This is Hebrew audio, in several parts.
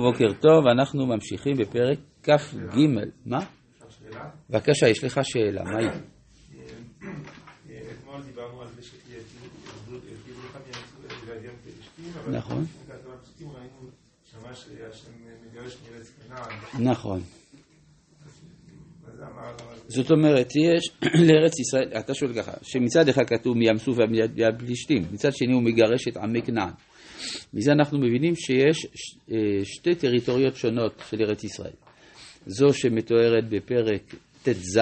בוקר טוב, אנחנו ממשיכים בפרק כ"ג. מה? בבקשה, יש לך שאלה, מה היא? אתמול דיברנו על זה שירדו לך מהים פלשתים, אבל נכון. ראינו שמה שהשם מגרש מארץ כנען. נכון. זאת אומרת, יש לארץ ישראל, אתה שואל ככה, שמצד אחד כתוב מים סוף ויד פלישתים, מצד שני הוא מגרש את עמי כנען. מזה אנחנו מבינים שיש אה, שתי טריטוריות שונות של ארץ ישראל. זו שמתוארת בפרק ט"ז,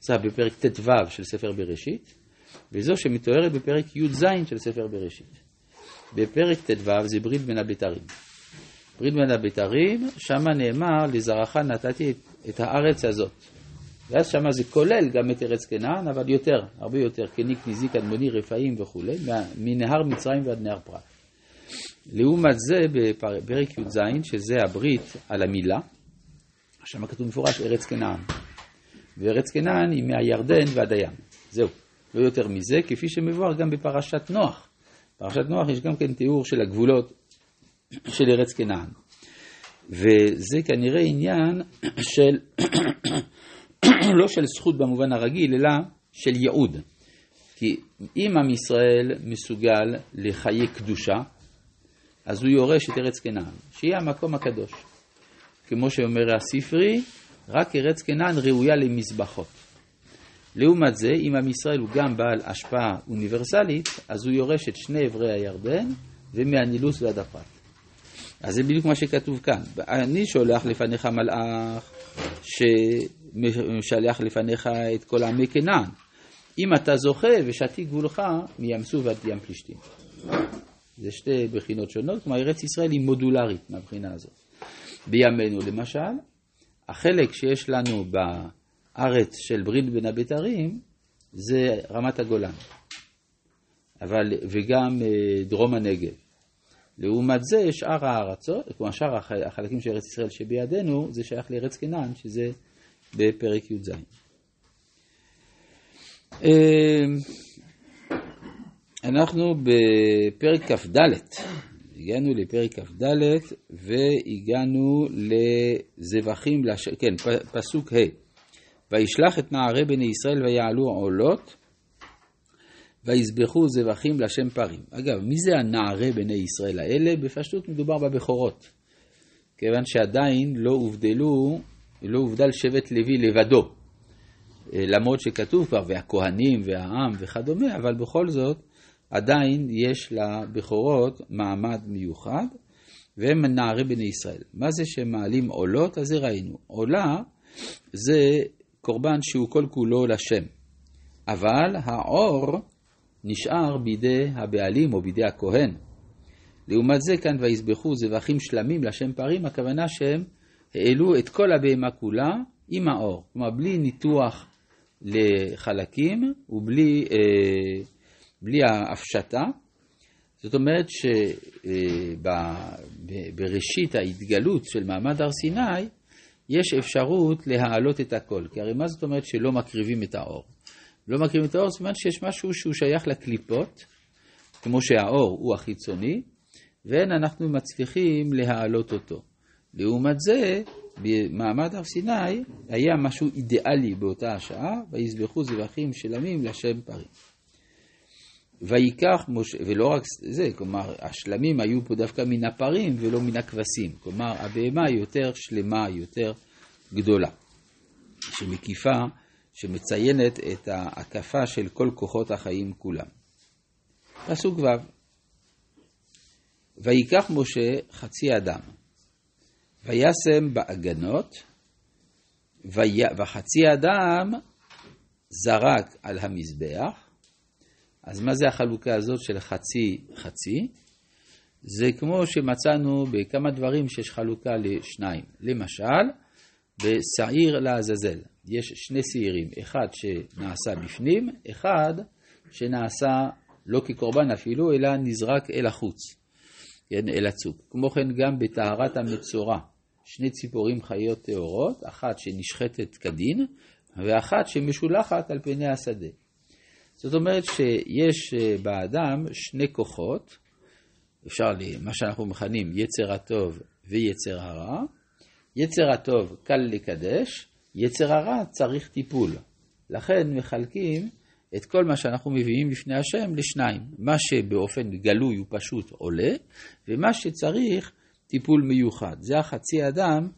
סליחה, בפרק ט"ו של ספר בראשית, וזו שמתוארת בפרק י"ז של ספר בראשית. בפרק ט"ו זה ברית בין הבתרים. ברית בין הבתרים, שמה נאמר, לזרעך נתתי את, את הארץ הזאת. ואז שמה זה כולל גם את ארץ כנען, אבל יותר, הרבה יותר, קניק, נזיק, אדמוני, רפאים וכולי, מנהר מצרים ועד נהר פרת. לעומת זה, בפרק י"ז, שזה הברית על המילה, שם כתוב מפורש ארץ כנען. וארץ כנען היא מהירדן ועד הים. זהו, לא יותר מזה, כפי שמבואר גם בפרשת נוח. בפרשת נוח יש גם כן תיאור של הגבולות של ארץ כנען. וזה כנראה עניין של, לא של זכות במובן הרגיל, אלא של ייעוד. כי אם עם ישראל מסוגל לחיי קדושה, אז הוא יורש את ארץ כנען, שהיא המקום הקדוש. כמו שאומר הספרי, רק ארץ כנען ראויה למזבחות. לעומת זה, אם עם ישראל הוא גם בעל השפעה אוניברסלית, אז הוא יורש את שני אברי הירדן ומהנילוס ועד הפרת. אז זה בדיוק מה שכתוב כאן. אני שולח לפניך מלאך שמשלח לפניך את כל עמי כנען. אם אתה זוכה ושתי גבולך מים סוף ועד ים פלישתים. זה שתי בחינות שונות, כלומר ארץ ישראל היא מודולרית מהבחינה הזאת. בימינו למשל, החלק שיש לנו בארץ של ברית בין הבתרים זה רמת הגולן, אבל, וגם אה, דרום הנגב. לעומת זה שאר הארצות, כלומר שאר החלקים של ארץ ישראל שבידינו, זה שייך לארץ כנען, שזה בפרק י"ז. אה, אנחנו בפרק כ"ד, הגענו לפרק כ"ד והגענו לזבחים, לש... כן, פסוק ה' וישלח את נערי בני ישראל ויעלו עולות ויזבחו זבחים לשם פרים. אגב, מי זה הנערי בני ישראל האלה? בפשטות מדובר בבכורות, כיוון שעדיין לא הובדלו, לא הובדל שבט לוי לבדו. למרות שכתוב כבר, והכהנים והעם וכדומה, אבל בכל זאת, עדיין יש לבכורות מעמד מיוחד, והם נערי בני ישראל. מה זה שמעלים עולות? אז זה ראינו. עולה זה קורבן שהוא כל כולו לשם, אבל העור נשאר בידי הבעלים או בידי הכהן. לעומת זה כאן ויזבחו זבחים שלמים לשם פרים, הכוונה שהם העלו את כל הבהמה כולה עם העור, כלומר בלי ניתוח לחלקים ובלי אה, בלי ההפשטה. זאת אומרת שבראשית ההתגלות של מעמד הר סיני, יש אפשרות להעלות את הכל. כי הרי מה זאת אומרת שלא מקריבים את האור? לא מקריבים את האור, זאת אומרת שיש משהו שהוא שייך לקליפות, כמו שהאור הוא החיצוני, ואין אנחנו מצליחים להעלות אותו. לעומת זה, במעמד הר סיני היה משהו אידיאלי באותה השעה, ויזבחו זבחים שלמים לשם פרים. ויקח משה, ולא רק זה, כלומר, השלמים היו פה דווקא מן הפרים ולא מן הכבשים. כלומר, הבהמה יותר שלמה, יותר גדולה, שמקיפה, שמציינת את ההקפה של כל כוחות החיים כולם. פסוק ו' ויקח משה חצי אדם, וישם בעגנות, וחצי אדם זרק על המזבח, אז מה זה החלוקה הזאת של חצי-חצי? זה כמו שמצאנו בכמה דברים שיש חלוקה לשניים. למשל, בשעיר לעזאזל. יש שני שעירים, אחד שנעשה בפנים, אחד שנעשה לא כקורבן אפילו, אלא נזרק אל החוץ, כן, אל הצוק. כמו כן גם בטהרת המצורע, שני ציפורים חיות טהורות, אחת שנשחטת כדין, ואחת שמשולחת על פני השדה. זאת אומרת שיש אה, באדם שני כוחות, אפשר, מה שאנחנו מכנים יצר הטוב ויצר הרע. יצר הטוב קל לקדש, יצר הרע צריך טיפול. לכן מחלקים את כל מה שאנחנו מביאים בפני השם לשניים. מה שבאופן גלוי הוא פשוט עולה, ומה שצריך טיפול מיוחד. זה החצי אדם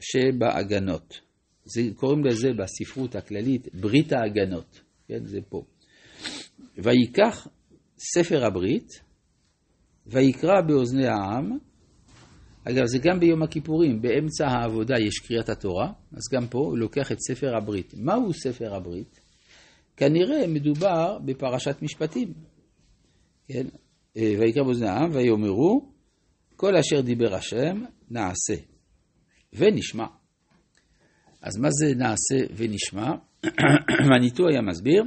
שבהגנות. זה, קוראים לזה בספרות הכללית ברית ההגנות. כן, זה פה. ויקח ספר הברית, ויקרא באוזני העם, אגב, זה גם ביום הכיפורים, באמצע העבודה יש קריאת התורה, אז גם פה הוא לוקח את ספר הברית. מהו ספר הברית? כנראה מדובר בפרשת משפטים. כן? אה, ויקרא באוזני העם, ויאמרו, כל אשר דיבר השם, נעשה ונשמע. אז מה זה נעשה ונשמע? מניטו היה מסביר,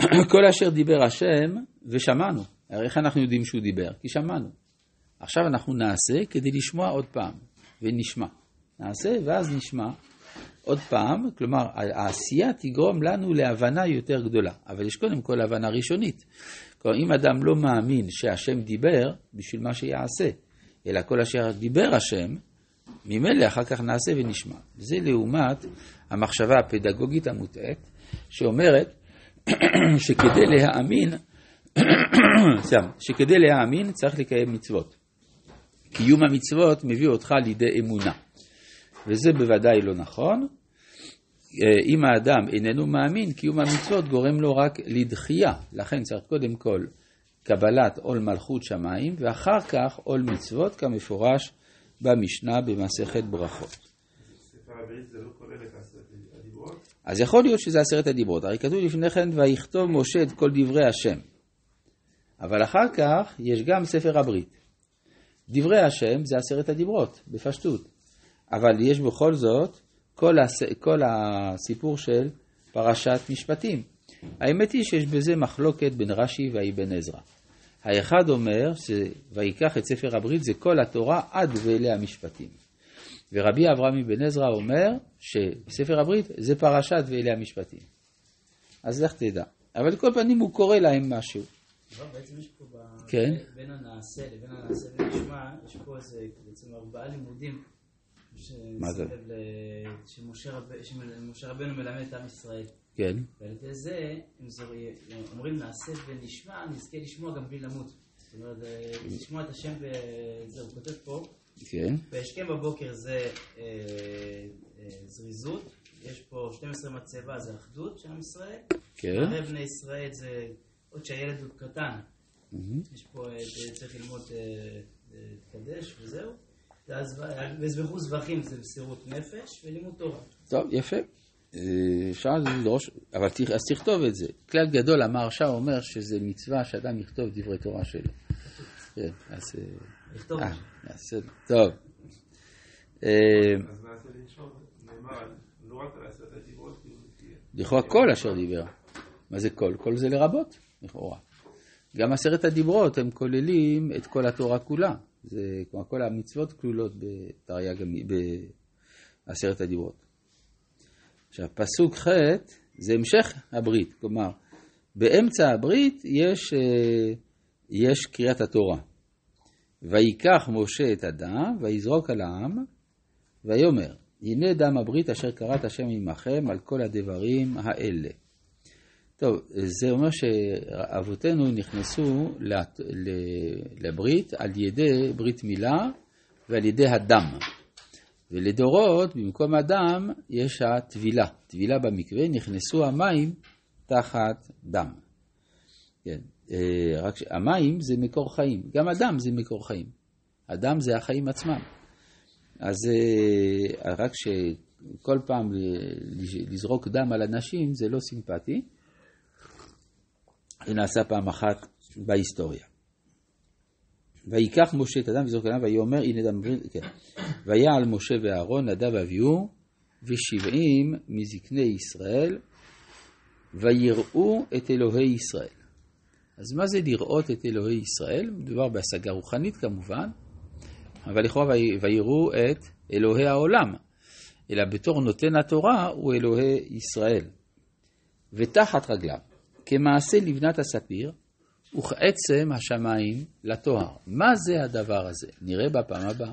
כל אשר דיבר השם ושמענו. הרי איך אנחנו יודעים שהוא דיבר? כי שמענו. עכשיו אנחנו נעשה כדי לשמוע עוד פעם, ונשמע. נעשה ואז נשמע עוד פעם, כלומר העשייה תגרום לנו להבנה יותר גדולה, אבל יש קודם כל הבנה ראשונית. כלומר אם אדם לא מאמין שהשם דיבר, בשביל מה שיעשה, אלא כל אשר דיבר השם, ממילא אחר כך נעשה ונשמע. זה לעומת המחשבה הפדגוגית המוטעית, שאומרת שכדי להאמין, שכדי להאמין צריך לקיים מצוות. קיום המצוות מביא אותך לידי אמונה. וזה בוודאי לא נכון. אה, אם האדם איננו מאמין, קיום המצוות גורם לו רק לדחייה. לכן צריך קודם כל קבלת עול מלכות שמיים, ואחר כך עול מצוות כמפורש במשנה במסכת ברכות. לא אז יכול להיות שזה עשרת הדיברות. הרי כתוב לפני כן, ויכתוב משה את כל דברי השם. אבל אחר כך יש גם ספר הברית. דברי השם זה עשרת הדיברות, בפשטות. אבל יש בכל זאת כל, הס... כל הסיפור של פרשת משפטים. האמת היא שיש בזה מחלוקת בין רש"י ואבן עזרא. האחד אומר שויקח את ספר הברית זה כל התורה עד ואלה המשפטים. ורבי אברהם אבן עזרא אומר שספר הברית זה פרשת ואלה המשפטים. אז לך תדע. אבל על כל פנים הוא קורא להם משהו. לא, בעצם יש פה כן. בין הנעשה לבין הנעשה ונשמע, יש פה איזה בעצם ארבעה לימודים. זה? שמשה רבנו מלמד את עם ישראל. כן. ועל ידי זה, אם זה אומרים נעשה ונשמע, נזכה לשמוע גם בלי למות. זאת אומרת, אה, לשמוע את השם וזה, הוא כותב פה. כן. והשכם בבוקר זה אה, אה, זריזות, יש פה 12 מצבה, זה אחדות של עם ישראל. כן. הרי בני ישראל זה עוד שהילד הוא קטן. יש פה, צריך ללמוד להתקדש וזהו. ויזבחו זבחים זה מסירות נפש ולימוד תורה. טוב, יפה. אפשר לדרוש, אבל אז תכתוב את זה. כלל גדול, המהרש"א אומר שזה מצווה שאדם יכתוב דברי תורה שלו. כן, אז... לכתוב. טוב. אז נעשה לנשום, נאמר, לא רק על עשרת הדיברות, לכאורה כל אשר דיבר. מה זה כל? כל זה לרבות, לכאורה. גם עשרת הדיברות הם כוללים את כל התורה כולה. זה, כלומר, כל המצוות כלולות בתרי"ג, בעשרת הדיברות. עכשיו, פסוק ח' זה המשך הברית, כלומר, באמצע הברית יש, אה, יש קריאת התורה. ויקח משה את הדם, ויזרוק על העם, ויאמר, הנה דם הברית אשר קראת השם עמכם על כל הדברים האלה. טוב, זה אומר שאבותינו נכנסו לברית על ידי ברית מילה ועל ידי הדם. ולדורות, במקום הדם, יש הטבילה. טבילה במקווה, נכנסו המים תחת דם. כן, רק המים זה מקור חיים, גם הדם זה מקור חיים. הדם זה החיים עצמם. אז אה, רק שכל פעם לזרוק דם על אנשים זה לא סימפטי. זה נעשה פעם אחת בהיסטוריה. ויקח משה את הדם וזרוק עליו, ויאמר הנה דם כן. ויעל משה ואהרון נדב אביהו ושבעים מזקני ישראל ויראו את אלוהי ישראל. אז מה זה לראות את אלוהי ישראל? מדובר בהשגה רוחנית כמובן, אבל לכאורה ויראו את אלוהי העולם, אלא בתור נותן התורה הוא אלוהי ישראל. ותחת רגליו, כמעשה לבנת הספיר, וכעצם השמיים לטוהר. מה זה הדבר הזה? נראה בפעם הבאה.